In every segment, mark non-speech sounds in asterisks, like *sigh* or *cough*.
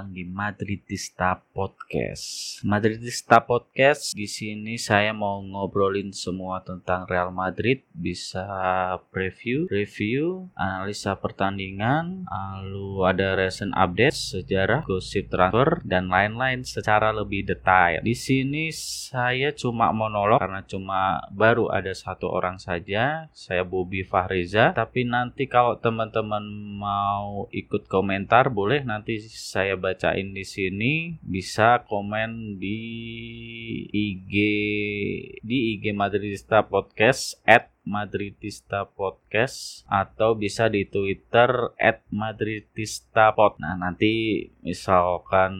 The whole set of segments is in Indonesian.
datang di Madridista Podcast. Madridista Podcast. Di sini saya mau ngobrolin semua tentang Real Madrid, bisa preview, review, analisa pertandingan, lalu ada recent update, sejarah, gosip transfer dan lain-lain secara lebih detail. Di sini saya cuma monolog karena cuma baru ada satu orang saja, saya Bobby Fahriza, tapi nanti kalau teman-teman mau ikut komentar boleh. Nanti saya bacain di sini. Bisa komen di IG di IG Madridista Podcast at Madridista Podcast atau bisa di Twitter at Madridista Pod. Nah nanti misalkan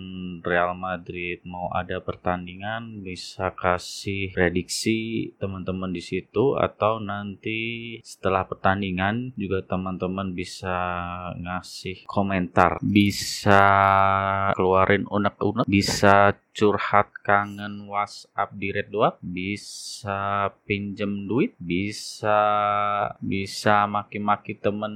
Real Madrid mau ada pertandingan bisa kasih prediksi teman-teman di situ atau nanti setelah pertandingan juga teman-teman bisa ngasih komentar, bisa keluarin unek-unek, bisa curhat kangen WhatsApp di Red Dot, bisa pinjem duit, bisa bisa maki-maki temen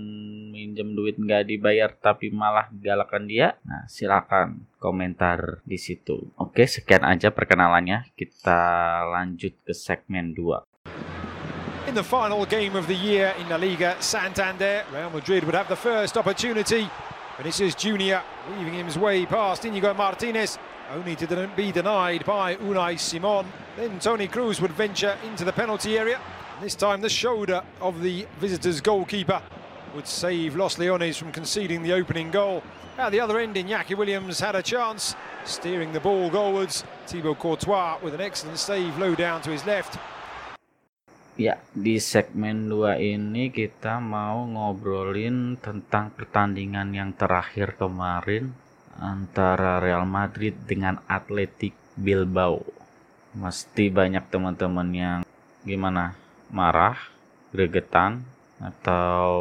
minjem duit nggak dibayar tapi malah galakan dia. Nah, silakan komentar di situ. Oke, sekian aja perkenalannya. Kita lanjut ke segmen 2. In the final game of the year in La Liga Santander, Real Madrid would have the first opportunity. Vinicius Junior weaving his way past Inigo Martinez, only to be denied by Unai Simon. Then Tony Cruz would venture into the penalty area. This time the shoulder of the visitors' goalkeeper would save Los Leones from conceding the opening goal. At the other end, Iñaki Williams had a chance, steering the ball goalwards. Thibaut Courtois with an excellent save low down to his left. Ya, di segmen 2 ini kita mau ngobrolin tentang pertandingan yang terakhir kemarin antara Real Madrid dengan Athletic Bilbao. Mesti banyak teman-teman yang gimana? Marah, gregetan, atau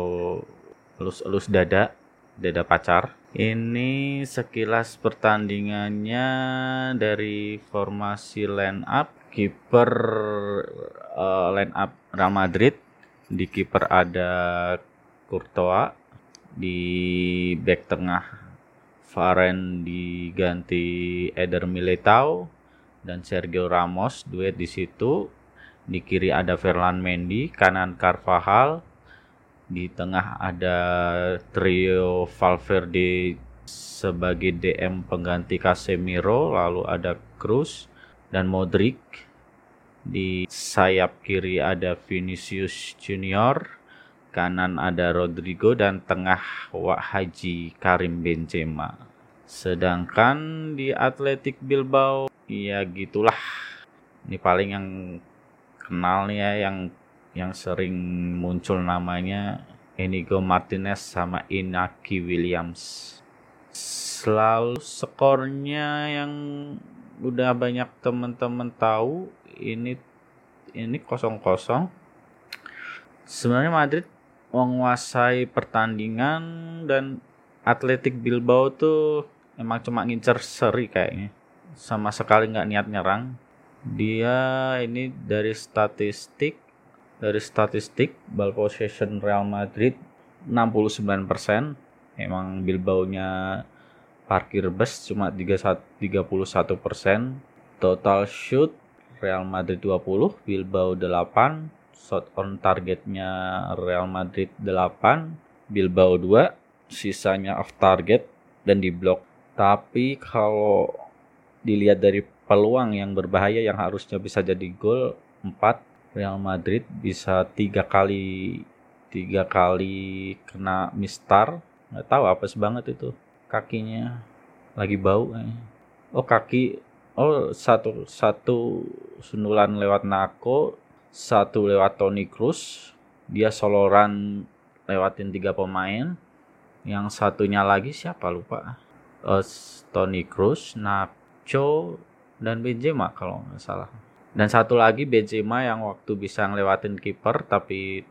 elus-elus dada, dada pacar. Ini sekilas pertandingannya dari formasi line up kiper uh, line up Real Madrid di kiper ada Courtois di back tengah Varane diganti Eder Militao dan Sergio Ramos duet di situ. Di kiri ada Ferland Mendy kanan Carvajal. Di tengah ada trio Valverde sebagai DM pengganti Casemiro lalu ada Cruz dan Modric. Di sayap kiri ada Vinicius Junior, kanan ada Rodrigo dan tengah Wak Haji Karim Benzema. Sedangkan di Atletik Bilbao ya gitulah. Ini paling yang kenal nih ya yang yang sering muncul namanya Inigo Martinez sama Inaki Williams. Selalu skornya yang udah banyak teman-teman tahu ini ini kosong kosong sebenarnya Madrid menguasai pertandingan dan Atletik Bilbao tuh emang cuma ngincer seri kayaknya. Sama sekali nggak niat nyerang. Dia ini dari statistik dari statistik ball possession Real Madrid 69% emang Bilbao nya parkir bus cuma 31 persen. Total shoot Real Madrid 20 Bilbao 8 shot on targetnya Real Madrid 8 Bilbao 2 sisanya off target dan di blok tapi kalau dilihat dari peluang yang berbahaya yang harusnya bisa jadi gol 4 Real Madrid bisa tiga kali tiga kali kena mistar nggak tahu apa banget itu kakinya. Lagi bau kayaknya. Oh kaki oh satu satu sundulan lewat Nako, satu lewat Tony Cruz. Dia soloran lewatin tiga pemain. Yang satunya lagi siapa lupa. Uh, Tony Cruz, Nacho dan Benzema kalau nggak salah. Dan satu lagi Benzema yang waktu bisa ngelewatin kiper tapi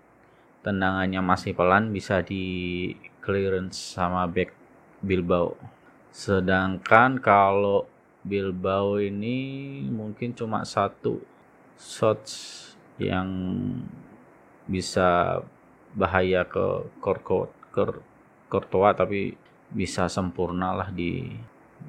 tendangannya masih pelan bisa di clearance sama back Bilbao. Sedangkan kalau Bilbao ini mungkin cuma satu shots yang bisa bahaya ke Korko Courtois tapi bisa sempurna lah di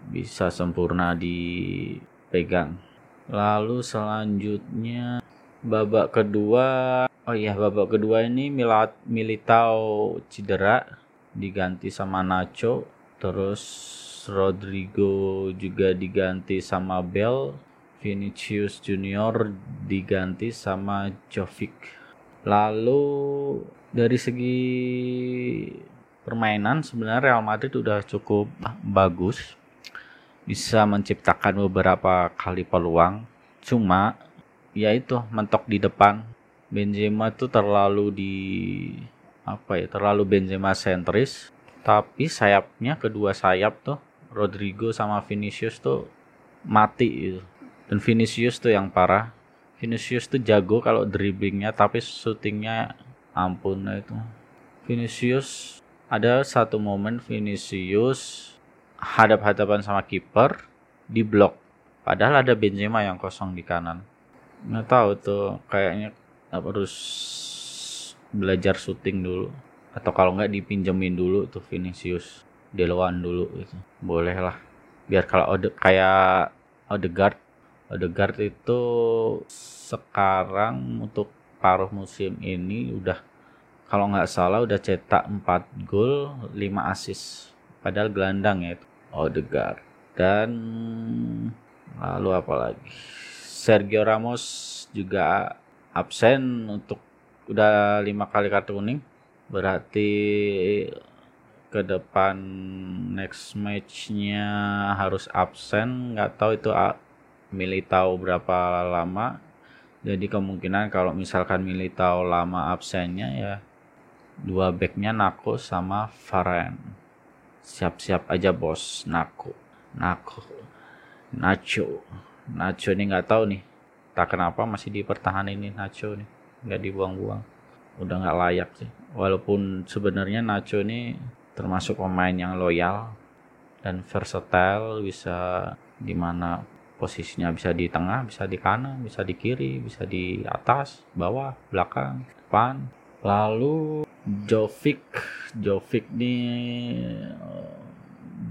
bisa sempurna dipegang. Lalu selanjutnya babak kedua oh iya babak kedua ini Milat Militao cedera diganti sama Nacho terus Rodrigo juga diganti sama Bell Vinicius Junior diganti sama Jovic. Lalu dari segi permainan sebenarnya Real Madrid udah cukup bagus. Bisa menciptakan beberapa kali peluang. Cuma ya itu mentok di depan. Benzema tuh terlalu di apa ya terlalu Benzema sentris. Tapi sayapnya kedua sayap tuh Rodrigo sama Vinicius tuh mati gitu dan Vinicius tuh yang parah. Vinicius tuh jago kalau dribblingnya tapi shootingnya ampun itu. Vinicius ada satu momen Vinicius hadap-hadapan sama kiper di blok padahal ada Benzema yang kosong di kanan. Nggak tahu tuh kayaknya harus belajar syuting dulu. Atau kalau nggak dipinjemin dulu tuh Vinicius Deloan dulu gitu. Boleh lah. Biar kalau Ode, kayak Odegaard Odegaard itu sekarang untuk paruh musim ini udah kalau nggak salah udah cetak 4 gol 5 assist. Padahal gelandang ya itu. Odegaard dan lalu apa lagi? Sergio Ramos juga absen untuk udah lima kali kartu kuning. Berarti ke depan next matchnya harus absen. Nggak tahu itu Militao berapa lama jadi kemungkinan kalau misalkan Militao lama absennya ya dua backnya Nako sama Varane. Siap-siap aja bos. Nako Nako Nacho. Nacho ini nggak tahu nih tak kenapa masih dipertahankan ini Nacho nih nggak dibuang-buang. Udah nggak layak sih. Walaupun sebenarnya Nacho ini termasuk pemain yang loyal dan versatile bisa di mana posisinya bisa di tengah bisa di kanan bisa di kiri bisa di atas bawah belakang depan lalu Jovic Jovic nih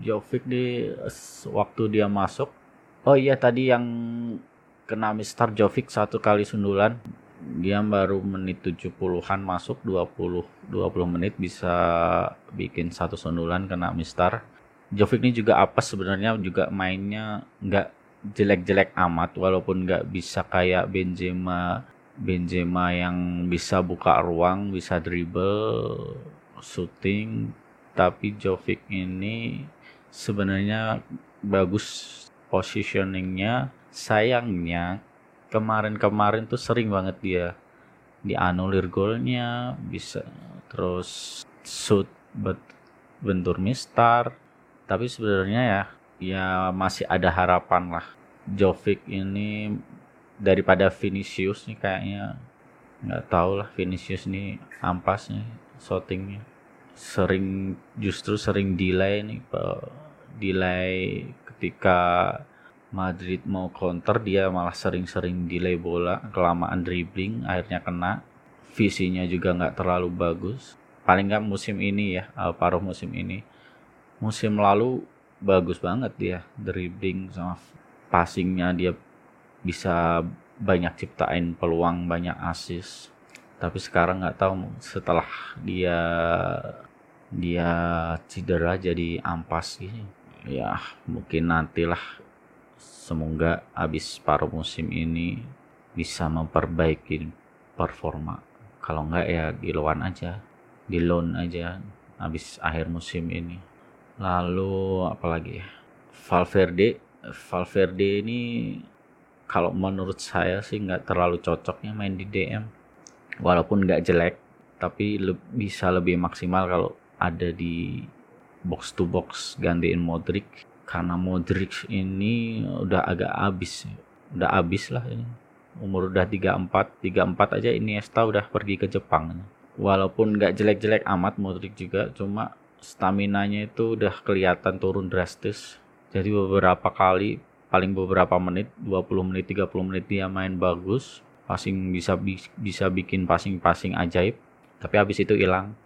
Jovic di waktu dia masuk Oh iya tadi yang kena Mister Jovic satu kali sundulan dia baru menit 70-an masuk 20 20 menit bisa bikin satu sundulan kena Mister. Jovic ini juga apa sebenarnya juga mainnya nggak jelek-jelek amat walaupun nggak bisa kayak Benzema Benzema yang bisa buka ruang, bisa dribble, shooting, tapi Jovic ini sebenarnya bagus positioningnya. Sayangnya kemarin-kemarin tuh sering banget dia dianulir golnya bisa terus shoot bentur mistar. Tapi sebenarnya ya ya masih ada harapan lah. Jovic ini daripada Vinicius nih kayaknya. Nggak tahu lah Vinicius nih ampas nih shootingnya. Sering justru sering delay nih delay ketika Madrid mau counter dia malah sering-sering delay bola kelamaan dribbling akhirnya kena. Visinya juga nggak terlalu bagus. Paling nggak musim ini ya paruh musim ini. Musim lalu bagus banget dia dribbling sama passingnya dia bisa banyak ciptain peluang banyak assist. Tapi sekarang nggak tahu setelah dia dia cedera jadi ampas gitu ya mungkin nantilah. Semoga habis paruh musim ini bisa memperbaiki performa. Kalau enggak ya di loan aja di loan aja habis akhir musim ini lalu apalagi ya? Valverde. Valverde ini kalau menurut saya sih nggak terlalu cocoknya main di DM walaupun nggak jelek tapi le bisa lebih maksimal kalau ada di box to box gantiin Modric. Karena Modric ini udah agak habis udah habis lah ini. Umur udah 34 34 aja ini Iniesta udah pergi ke Jepang. Walaupun nggak jelek-jelek amat Modric juga cuma stamina-nya itu udah kelihatan turun drastis. Jadi beberapa kali paling beberapa menit 20 menit 30 menit dia main bagus passing bisa bisa bikin passing-passing ajaib. Tapi habis itu hilang.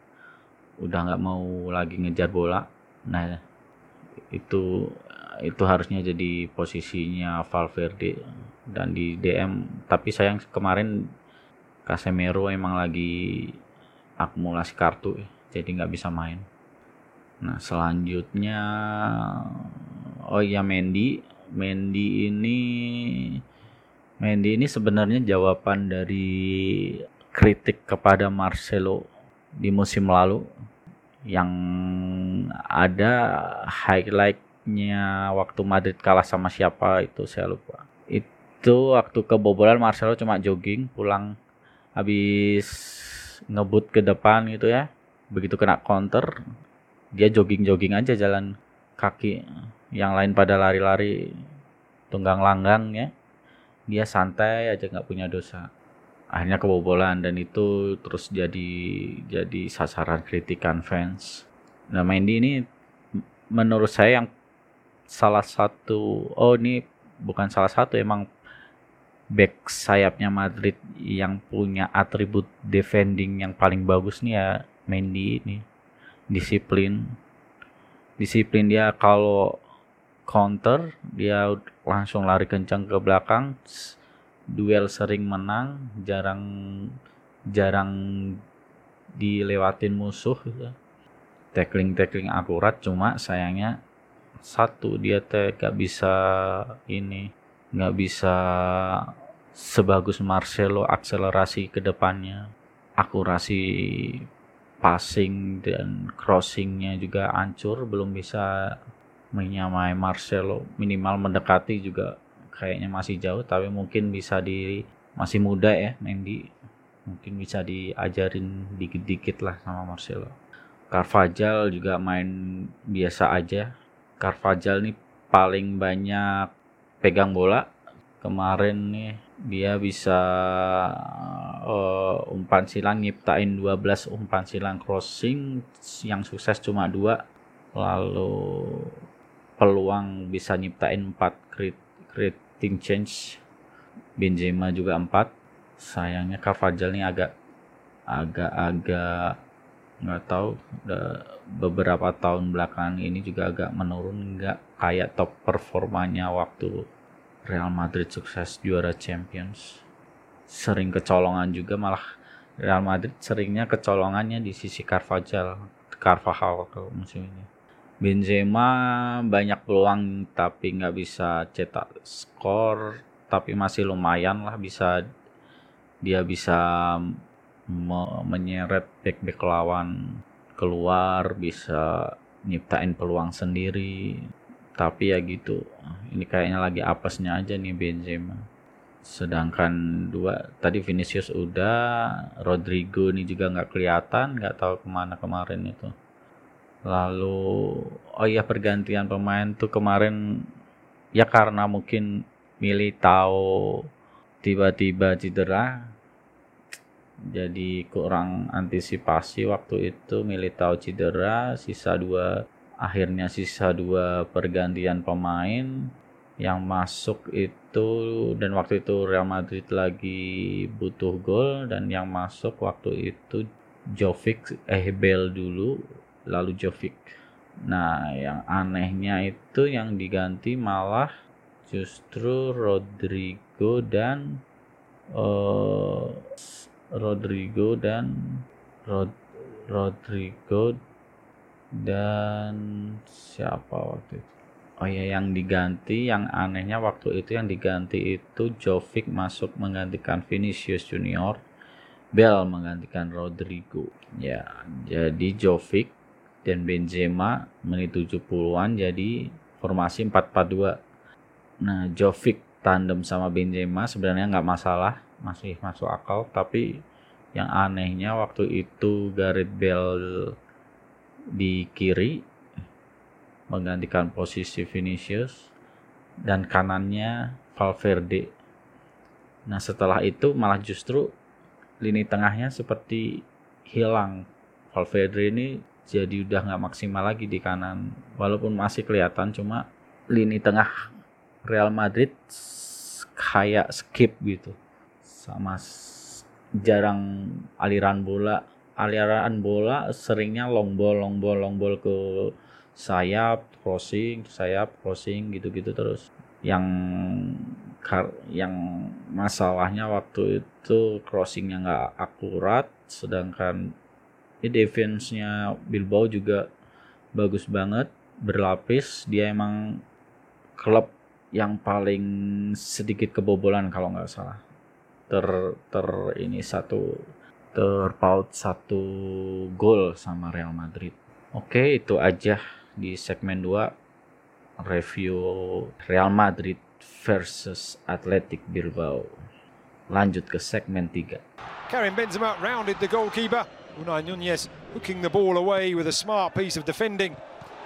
Udah nggak mau lagi ngejar bola. Nah, itu itu harusnya jadi posisinya Valverde dan di DM tapi sayang kemarin Casemiro emang lagi akumulasi kartu jadi nggak bisa main nah selanjutnya oh iya Mendy. Mendy ini Mendy ini sebenarnya jawaban dari kritik kepada Marcelo di musim lalu. Yang ada highlightnya waktu Madrid kalah sama siapa itu saya lupa. Itu waktu kebobolan Marcelo cuma jogging pulang habis ngebut ke depan gitu ya. Begitu kena counter dia jogging-jogging aja jalan kaki. Yang lain pada lari-lari tunggang langgang ya. Dia santai aja nggak punya dosa. Akhirnya kebobolan dan itu terus jadi jadi sasaran kritikan fans. Nah Mendy ini menurut saya yang salah satu oh ini bukan salah satu emang back sayapnya Madrid yang punya atribut defending yang paling bagus nih ya Mendy ini disiplin disiplin dia kalau counter dia langsung lari kencang ke belakang duel sering menang jarang jarang dilewatin musuh gitu. tackling tackling akurat cuma sayangnya satu dia teh gak bisa ini nggak bisa sebagus Marcelo akselerasi ke depannya akurasi passing dan crossingnya juga hancur belum bisa menyamai Marcelo. Minimal mendekati juga kayaknya masih jauh tapi mungkin bisa di masih muda ya Mendy. Mungkin bisa diajarin dikit-dikit lah sama Marcelo. Carvajal juga main biasa aja. Carvajal nih paling banyak pegang bola. Kemarin nih dia bisa uh, umpan silang nyiptain 12 umpan silang crossing yang sukses cuma dua. Lalu peluang bisa nyiptain 4 crit creating change. Benzema juga 4 sayangnya Carvajal nih agak agak-agak nggak tahu. Udah beberapa tahun belakang ini juga agak menurun nggak kayak top performanya waktu Real Madrid sukses juara Champions sering kecolongan juga malah Real Madrid seringnya kecolongannya di sisi Carvajal Carvajal kalau musim ini. Benzema banyak peluang tapi nggak bisa cetak skor tapi masih lumayan lah bisa dia bisa me menyeret back-back lawan keluar bisa nyiptain peluang sendiri tapi ya gitu. Ini kayaknya lagi apesnya aja nih Benzema. Sedangkan dua tadi Vinicius udah Rodrigo ini juga nggak kelihatan nggak tahu ke mana kemarin itu. Lalu oh iya pergantian pemain tuh kemarin ya karena mungkin milih tahu tiba-tiba cedera jadi kurang antisipasi waktu itu Militao cedera sisa dua akhirnya sisa dua pergantian pemain yang masuk itu dan waktu itu Real Madrid lagi butuh gol dan yang masuk waktu itu Jovic eh Bel dulu lalu Jovic. Nah yang anehnya itu yang diganti malah justru Rodrigo dan uh, Rodrigo dan Rod Rodrigo dan siapa waktu itu? Oh ya yang diganti yang anehnya waktu itu yang diganti itu Jovic masuk menggantikan Vinicius Junior Bell menggantikan Rodrigo. Ya jadi Jovic dan Benzema menit 70-an jadi formasi 4-4-2 nah Jovic tandem sama Benzema sebenarnya nggak masalah masih masuk akal. Tapi yang anehnya waktu itu Gareth Bale di kiri menggantikan posisi Vinicius dan kanannya Valverde. Nah setelah itu malah justru lini tengahnya seperti hilang. Valverde ini jadi udah nggak maksimal lagi di kanan. Walaupun masih kelihatan cuma lini tengah Real Madrid kayak skip gitu sama jarang aliran bola aliran bola seringnya long ball long ball long ball ke sayap crossing sayap crossing gitu-gitu terus. Yang yang masalahnya waktu itu crossingnya nggak akurat sedangkan ini defense-nya Bilbao juga bagus banget berlapis. Dia emang klub yang paling sedikit kebobolan kalau nggak salah. Ter ter ini satu terpaut satu gol sama Real Madrid. Oke itu aja di segmen 2 review Real Madrid versus Athletic Bilbao. Lanjut ke segmen 3 Karim Benzema rounded the goalkeeper. Unai Nunez hooking the ball away with a smart piece of defending.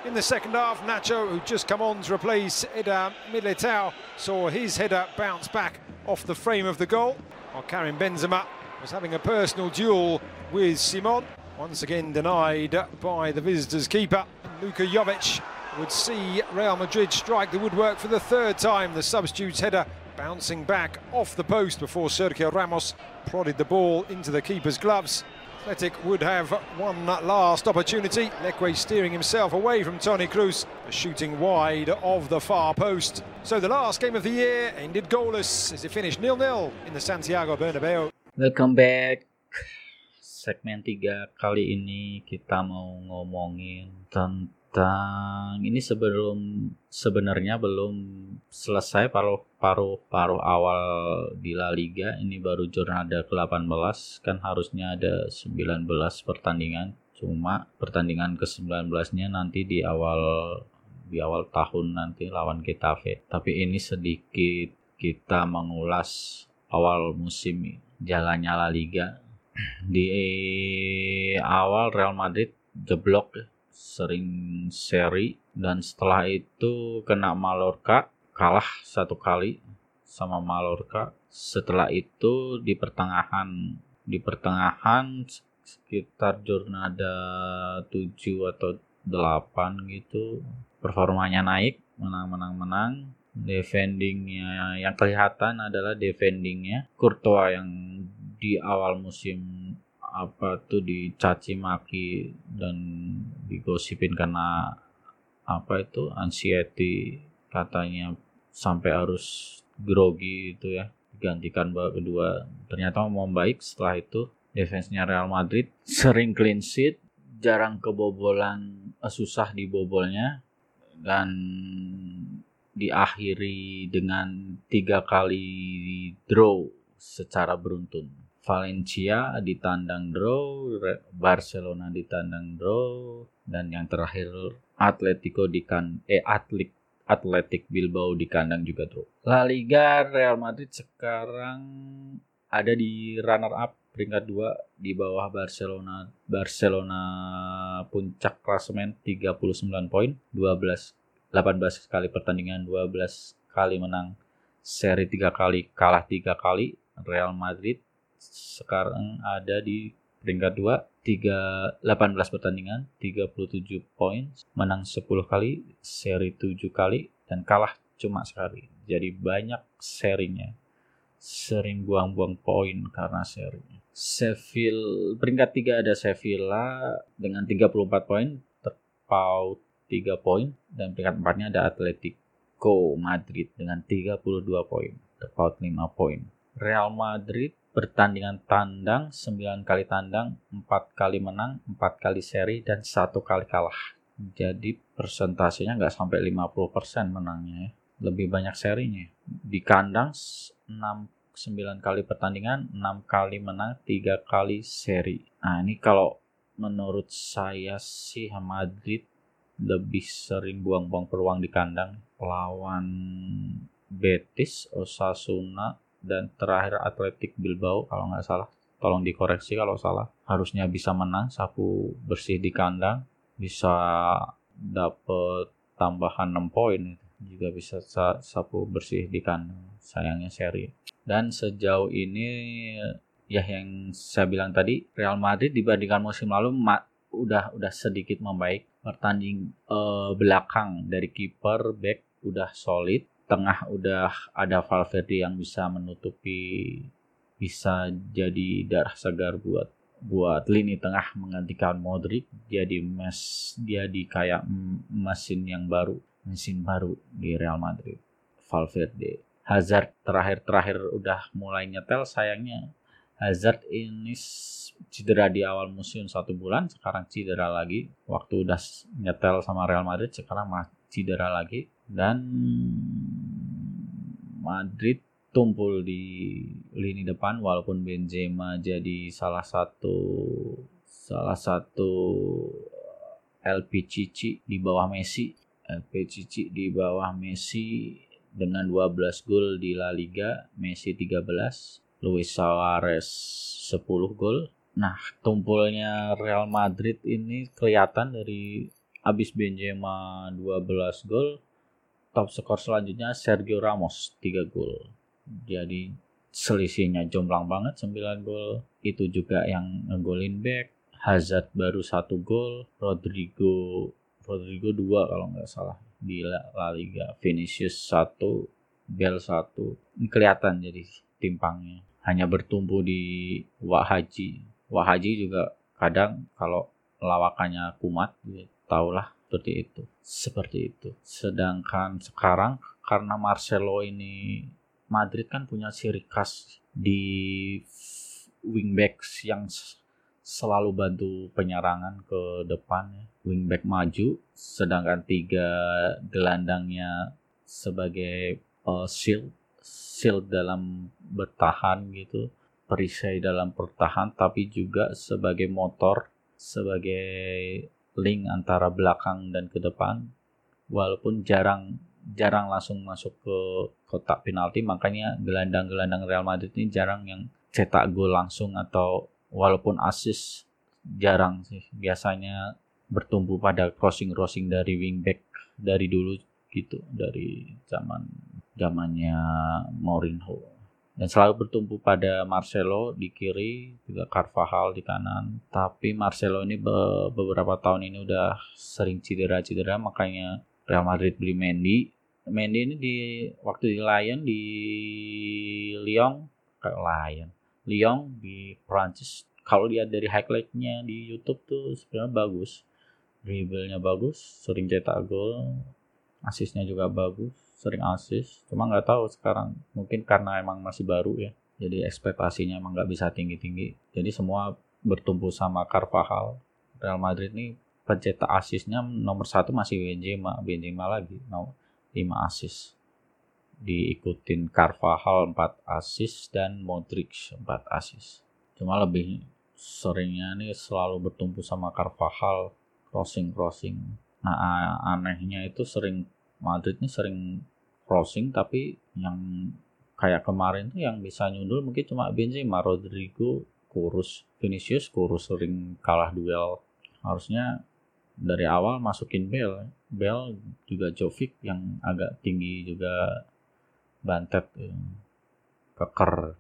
In the second half, Nacho, who just come on to replace Eda Militao, saw his header bounce back off the frame of the goal, while Karim Benzema was having a personal duel with Simon, once again denied by the visitors' keeper. Luka Jovic would see Real Madrid strike the woodwork for the third time. The substitute's header bouncing back off the post before Sergio Ramos prodded the ball into the keeper's gloves. Athletic would have one last opportunity. Leque steering himself away from Tony Cruz, shooting wide of the far post. So the last game of the year ended goalless as it finished nil-nil in the Santiago Bernabeu. Welcome back. Segmen 3 kali ini kita mau ngomongin tentang ini sebelum sebenarnya belum selesai paruh paruh paruh awal di La Liga. Ini baru Jornada ke-18 kan harusnya ada 19 pertandingan. Cuma pertandingan ke-19-nya nanti di awal di awal tahun nanti lawan Getafe. Tapi ini sedikit kita mengulas awal musim jalannya La Liga. Di awal Real Madrid jeblok sering seri dan setelah itu kena Mallorca kalah satu kali sama Mallorca. Setelah itu di pertengahan di pertengahan sekitar Jornada 7 atau 8 gitu performanya naik menang menang menang defendingnya. Yang kelihatan adalah defendingnya. Courtois yang di awal musim apa tuh dicaci maki dan digosipin karena apa itu anxiety katanya sampai harus grogi itu ya digantikan babak kedua. Ternyata mau baik. Setelah itu defense-nya Real Madrid *laughs* sering clean sheet jarang kebobolan eh, susah dibobolnya dan diakhiri dengan tiga kali draw secara beruntun Valencia ditandang draw, Barcelona ditandang draw, dan yang terakhir Atletico di kan eh Atlik Atletic Bilbao di kandang juga draw. La Liga Real Madrid sekarang ada di runner up peringkat 2 di bawah Barcelona. Barcelona puncak klasemen 39 poin, 12 18 kali pertandingan, 12 kali menang, seri 3 kali kalah 3 kali. Real Madrid sekarang ada di peringkat 2 3 18 pertandingan 37 poin menang 10 kali seri 7 kali dan kalah cuma sekali jadi banyak serinya sering buang-buang poin karena seri Seville peringkat 3 ada Sevilla dengan 34 poin terpaut 3 poin dan peringkat 4 nya ada Atletico Madrid dengan 32 poin terpaut 5 poin. Real Madrid pertandingan tandang 9 kali tandang 4 kali menang 4 kali seri dan satu kali kalah. Jadi persentasenya nggak sampai 50% menangnya ya. lebih banyak serinya. Di kandang 6 9 kali pertandingan 6 kali menang 3 kali seri. Nah ini kalau menurut saya sih Madrid lebih sering buang-buang peluang di kandang. Lawan Betis, Osasuna, dan terakhir Atletik Bilbao kalau nggak salah. Tolong dikoreksi kalau salah. Harusnya bisa menang sapu bersih di kandang. Bisa dapet tambahan 6 poin juga bisa sapu bersih di kandang. Sayangnya seri. Dan sejauh ini ya yang saya bilang tadi Real Madrid dibandingkan musim lalu udah udah sedikit membaik pertanding eh, belakang dari kiper back udah solid tengah udah ada Valverde yang bisa menutupi bisa jadi darah segar buat buat lini tengah menggantikan Modric. Jadi mes dia di kayak mesin yang baru mesin baru di Real Madrid Valverde. Hazard terakhir-terakhir udah mulai nyetel sayangnya Hazard ini cedera di awal musim satu bulan sekarang cedera lagi. Waktu udah nyetel sama Real Madrid sekarang masih cedera lagi. Dan Madrid tumpul di lini depan walaupun Benzema jadi salah satu salah satu LPCC di bawah Messi. LPCC di bawah Messi dengan 12 gol di La Liga Messi 13 Luis Suarez 10 gol nah tumpulnya Real Madrid ini kelihatan dari abis Benzema 12 gol top skor selanjutnya Sergio Ramos 3 gol. Jadi selisihnya jomplang banget 9 gol. Itu juga yang ngegolin back. Hazard baru satu gol Rodrigo Rodrigo dua kalau nggak salah. Di La Liga. Vinicius satu Bel satu. Ini kelihatan jadi timpangnya. Hanya bertumbuh di Wahaji Wahaji juga kadang kalau lawakannya kumat ya, tahulah seperti itu seperti itu sedangkan sekarang karena Marcelo ini Madrid kan punya ciri khas di wingbacks yang selalu bantu penyerangan ke depan ya. wingback maju sedangkan tiga gelandangnya sebagai uh, shield shield dalam bertahan gitu perisai dalam bertahan tapi juga sebagai motor sebagai link antara belakang dan ke depan. Walaupun jarang jarang langsung masuk ke kotak penalti makanya gelandang-gelandang Real Madrid ini jarang yang cetak gol langsung atau walaupun assist jarang sih. Biasanya bertumbuh pada crossing crossing dari wingback dari dulu gitu dari zaman zamannya Mourinho dan selalu bertumbuh pada Marcelo di kiri juga Carvajal di kanan. Tapi Marcelo ini beberapa tahun ini udah sering cedera-cedera makanya Real Madrid beli Mendy. Mendy ini di waktu di Lyon di Lyon kayak Lyon Lyon di Prancis. Kalau lihat dari highlightnya di YouTube tuh sebenarnya bagus. Dribblenya bagus sering cetak gol asisnya juga bagus sering asis. Cuma nggak tahu sekarang. Mungkin karena emang masih baru ya. Jadi ekspektasinya emang nggak bisa tinggi tinggi jadi semua bertumbuh sama Carvajal. Real Madrid ini pencetak asisnya nomor satu masih Benzema. Benzema lagi no, 5 asis. Diikutin Carvajal 4 asis dan Modric 4 asis. Cuma lebih seringnya nih selalu bertumpu sama Carvajal. Crossing crossing nah anehnya itu sering Madrid ini sering crossing tapi yang kayak kemarin tuh yang bisa nyundul mungkin cuma Benzema Rodrigo kurus Vinicius. Kurus sering kalah duel. Harusnya dari awal masukin Bell Bell juga Jovic yang agak tinggi juga bantet ya. keker.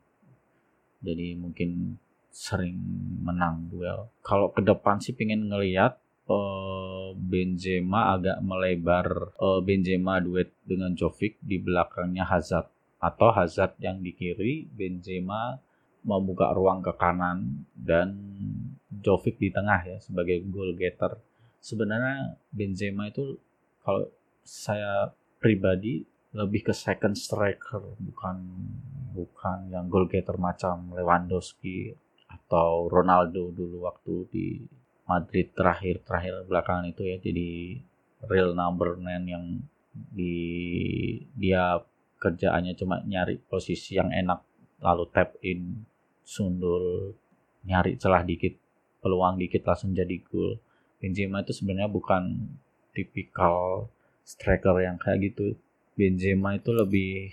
Jadi mungkin sering menang duel. Kalau ke depan sih pengen ngelihat uh, Benzema agak melebar uh, Benzema duet dengan Jovic di belakangnya Hazard atau Hazard yang di kiri Benzema membuka ruang ke kanan dan Jovic di tengah ya sebagai goal getter. Sebenarnya Benzema itu kalau saya pribadi lebih ke second striker bukan bukan yang goal getter macam Lewandowski atau Ronaldo dulu waktu di Madrid terakhir terakhir belakangan itu ya jadi real number nine yang di dia kerjaannya cuma nyari posisi yang enak lalu tap in sundul nyari celah dikit peluang dikit langsung jadi gol Benzema itu sebenarnya bukan tipikal striker yang kayak gitu. Benzema itu lebih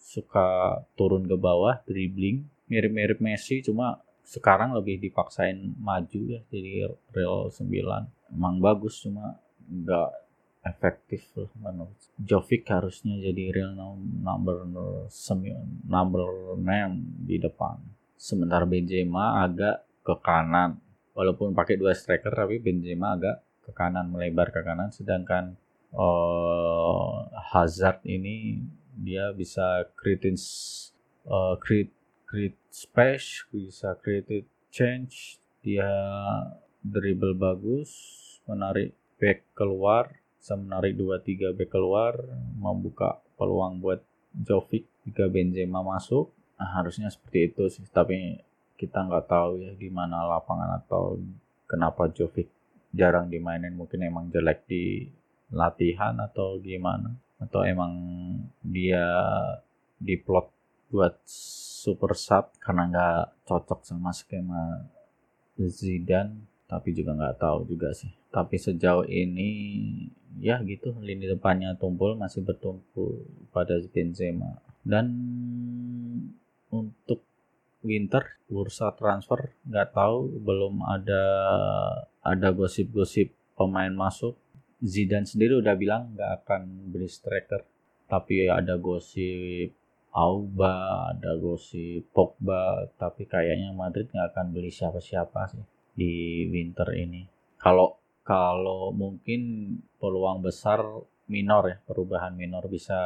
suka turun ke bawah, dribbling, mirip-mirip Messi cuma sekarang lebih dipaksain maju ya jadi Real 9 emang bagus cuma nggak efektif loh menurut Jovic harusnya jadi real number number 9 di depan. Sementara Benzema agak ke kanan. Walaupun pakai dua striker tapi Benzema agak ke kanan melebar ke kanan. Sedangkan uh, Hazard ini dia bisa create uh, create create space bisa create change dia dribble bagus menarik back keluar bisa menarik 2-3 back keluar membuka peluang buat Jovic jika Benzema masuk. Nah, harusnya seperti itu sih tapi kita nggak tahu ya di mana lapangan atau kenapa Jovic jarang dimainin. Mungkin emang jelek di latihan atau gimana? Atau emang dia diplot buat super sub karena nggak cocok sama skema Zidane tapi juga nggak tahu juga sih. Tapi sejauh ini ya gitu lini depannya tumpul masih bertumpu pada Benzema. Dan untuk winter bursa transfer nggak tahu belum ada ada gosip-gosip pemain masuk. Zidane sendiri udah bilang nggak akan beli striker tapi ada gosip Auba ada gosip Pogba tapi kayaknya Madrid nggak akan beli siapa-siapa sih di winter ini. Kalau kalau mungkin peluang besar minor ya, perubahan minor bisa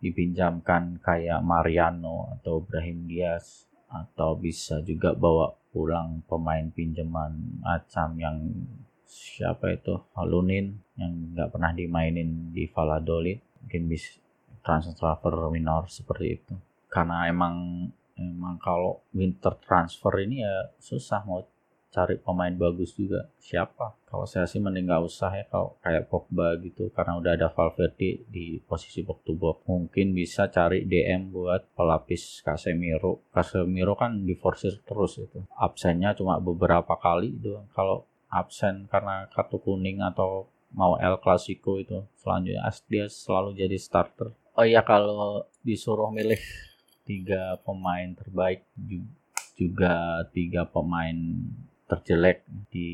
dipinjamkan kayak Mariano atau Brahim Diaz atau bisa juga bawa pulang pemain pinjaman Acam yang siapa itu Halunin yang nggak pernah dimainin di Valladolid mungkin bisa transfer minor seperti itu. Karena emang emang kalau winter transfer ini ya susah mau cari pemain bagus juga. Siapa? Kalau saya sih mending nggak usah ya kalau kayak Pogba gitu. Karena udah ada Valverde di posisi box to box mungkin bisa cari DM buat pelapis Casemiro. Casemiro kan diforsir terus itu. Absennya cuma beberapa kali itu kalau absen karena kartu kuning atau mau El Clasico itu selanjutnya dia selalu jadi starter oh iya kalau disuruh milih tiga pemain terbaik juga tiga pemain terjelek di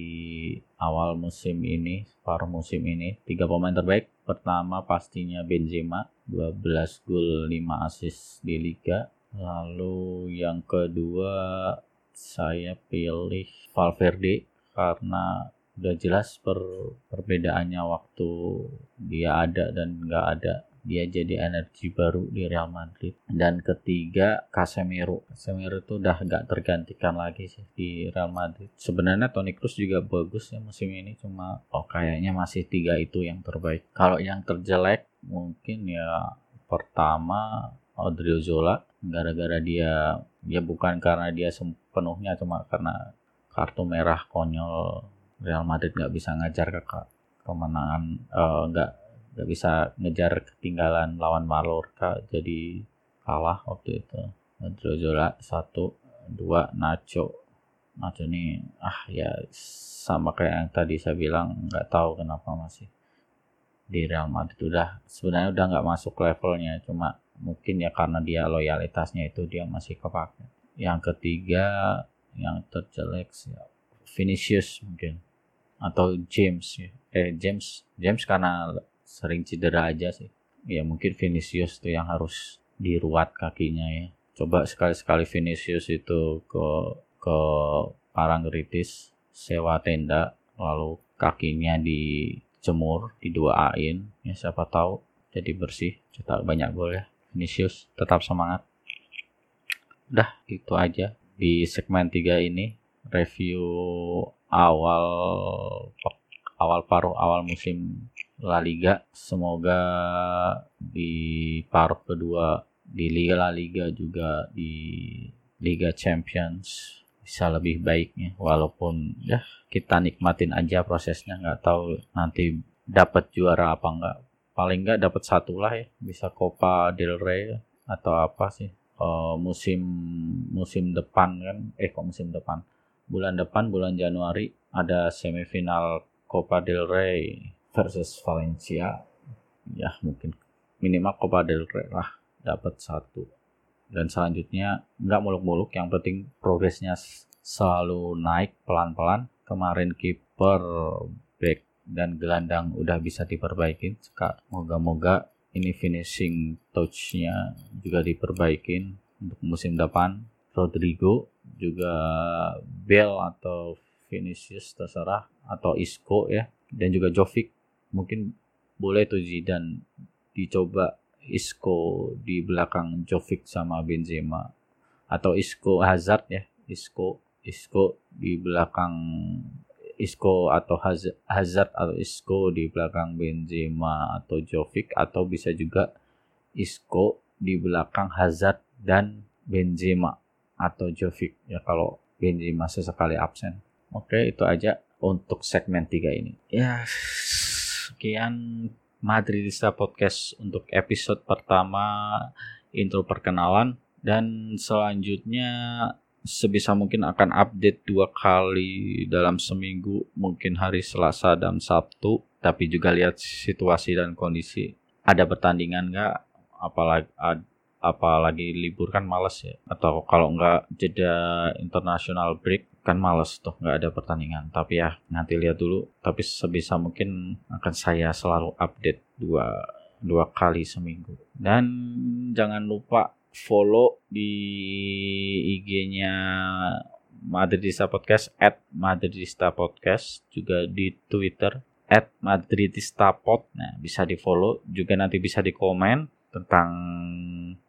awal musim ini, separuh musim ini. Tiga pemain terbaik, pertama pastinya Benzema, 12 gol 5 assist di Liga. Lalu yang kedua saya pilih Valverde karena udah jelas per perbedaannya waktu dia ada dan nggak ada dia jadi energi baru di Real Madrid. Dan ketiga Casemiro. Casemiro itu udah nggak tergantikan lagi sih di Real Madrid. Sebenarnya Toni Kroos juga bagus ya musim ini cuma oh kayaknya masih tiga itu yang terbaik. Kalau yang terjelek mungkin ya pertama Odriozola. Gara-gara dia ya bukan karena dia sepenuhnya cuma karena kartu merah konyol Real Madrid nggak bisa ngajar ke kemenangan uh, nggak bisa ngejar ketinggalan lawan Mallorca jadi kalah waktu itu. Drogba satu dua Nacho. Nacho ini ah ya sama kayak yang tadi saya bilang nggak tahu kenapa masih di Real Madrid. Udah sebenarnya udah nggak masuk levelnya cuma mungkin ya karena dia loyalitasnya itu dia masih kepake. Yang ketiga yang terjelek ya Vinicius mungkin. Atau James ya. Eh James James karena sering cedera aja sih. Ya mungkin Vinicius tuh yang harus diruat kakinya ya. Coba sekali-sekali Vinicius itu ke ke Paranggritis sewa tenda lalu kakinya dijemur diduaain ya siapa tahu jadi bersih cetak banyak gol ya. Vinicius tetap semangat. Udah itu aja. Di segmen 3 ini review awal awal paruh awal musim La Liga. Semoga di paruh kedua di Liga La Liga juga di Liga Champions bisa lebih baiknya. Walaupun ya kita nikmatin aja prosesnya. Nggak tahu nanti dapat juara apa enggak paling nggak dapat satu lah ya. Bisa Copa del Rey atau apa sih. Uh, musim musim depan kan. Eh kok musim depan? Bulan depan bulan Januari ada semifinal Copa del Rey versus Valencia ya mungkin minimal Copa del Rey lah dapat satu. Dan selanjutnya nggak muluk-muluk yang penting progresnya selalu naik pelan-pelan. Kemarin kiper back dan gelandang udah bisa diperbaikin. Moga-moga ini finishing touchnya juga diperbaikin untuk musim depan. Rodrigo juga Bell atau Vinicius terserah atau Isco ya. Dan juga Jovic mungkin boleh tuh Zidane dicoba Isco di belakang Jovic sama Benzema atau Isco Hazard ya Isco Isco di belakang Isco atau Hazard atau Isco di belakang Benzema atau Jovic atau bisa juga Isco di belakang Hazard dan Benzema atau Jovic ya kalau Benzema sesekali absen. Oke, itu aja untuk segmen 3 ini. Ya, sekian Madridista Podcast untuk episode pertama intro perkenalan. Dan selanjutnya sebisa mungkin akan update dua kali dalam seminggu mungkin hari Selasa dan Sabtu. Tapi juga lihat situasi dan kondisi. Ada pertandingan nggak? Apalagi apalagi libur kan males ya? Atau kalau nggak jeda international break kan males tuh nggak ada pertandingan. Tapi ya nanti lihat dulu. Tapi sebisa mungkin akan saya selalu update dua dua kali seminggu. Dan jangan lupa follow di IG-nya Madridista Podcast at Madridista Podcast juga di Twitter at Madridista Pod. Nah, bisa di follow juga nanti bisa di komen tentang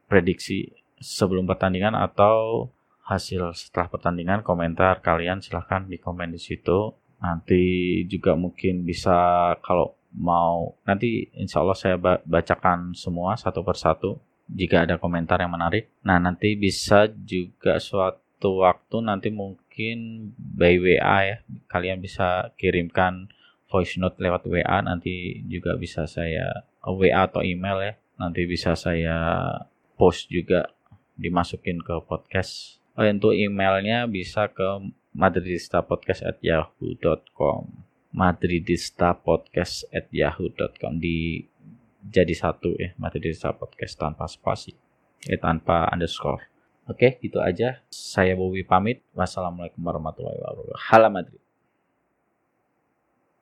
prediksi sebelum pertandingan atau hasil setelah pertandingan komentar kalian silahkan di komen di situ nanti juga mungkin bisa kalau mau nanti insya Allah saya bacakan semua satu persatu jika ada komentar yang menarik. Nah, nanti bisa juga suatu waktu nanti mungkin by WA ya. Kalian bisa kirimkan voice note lewat WA nanti juga bisa saya WA atau email ya. Nanti bisa saya post juga dimasukin ke podcast. Oh, untuk emailnya bisa ke madridistapodcast@yahoo.com madridistapodcast@yahoo.com di jadi satu ya materi desa podcast tanpa spasi eh tanpa underscore. Oke gitu aja. Saya Bobi pamit. Wassalamualaikum warahmatullahi wabarakatuh. Halam Madrid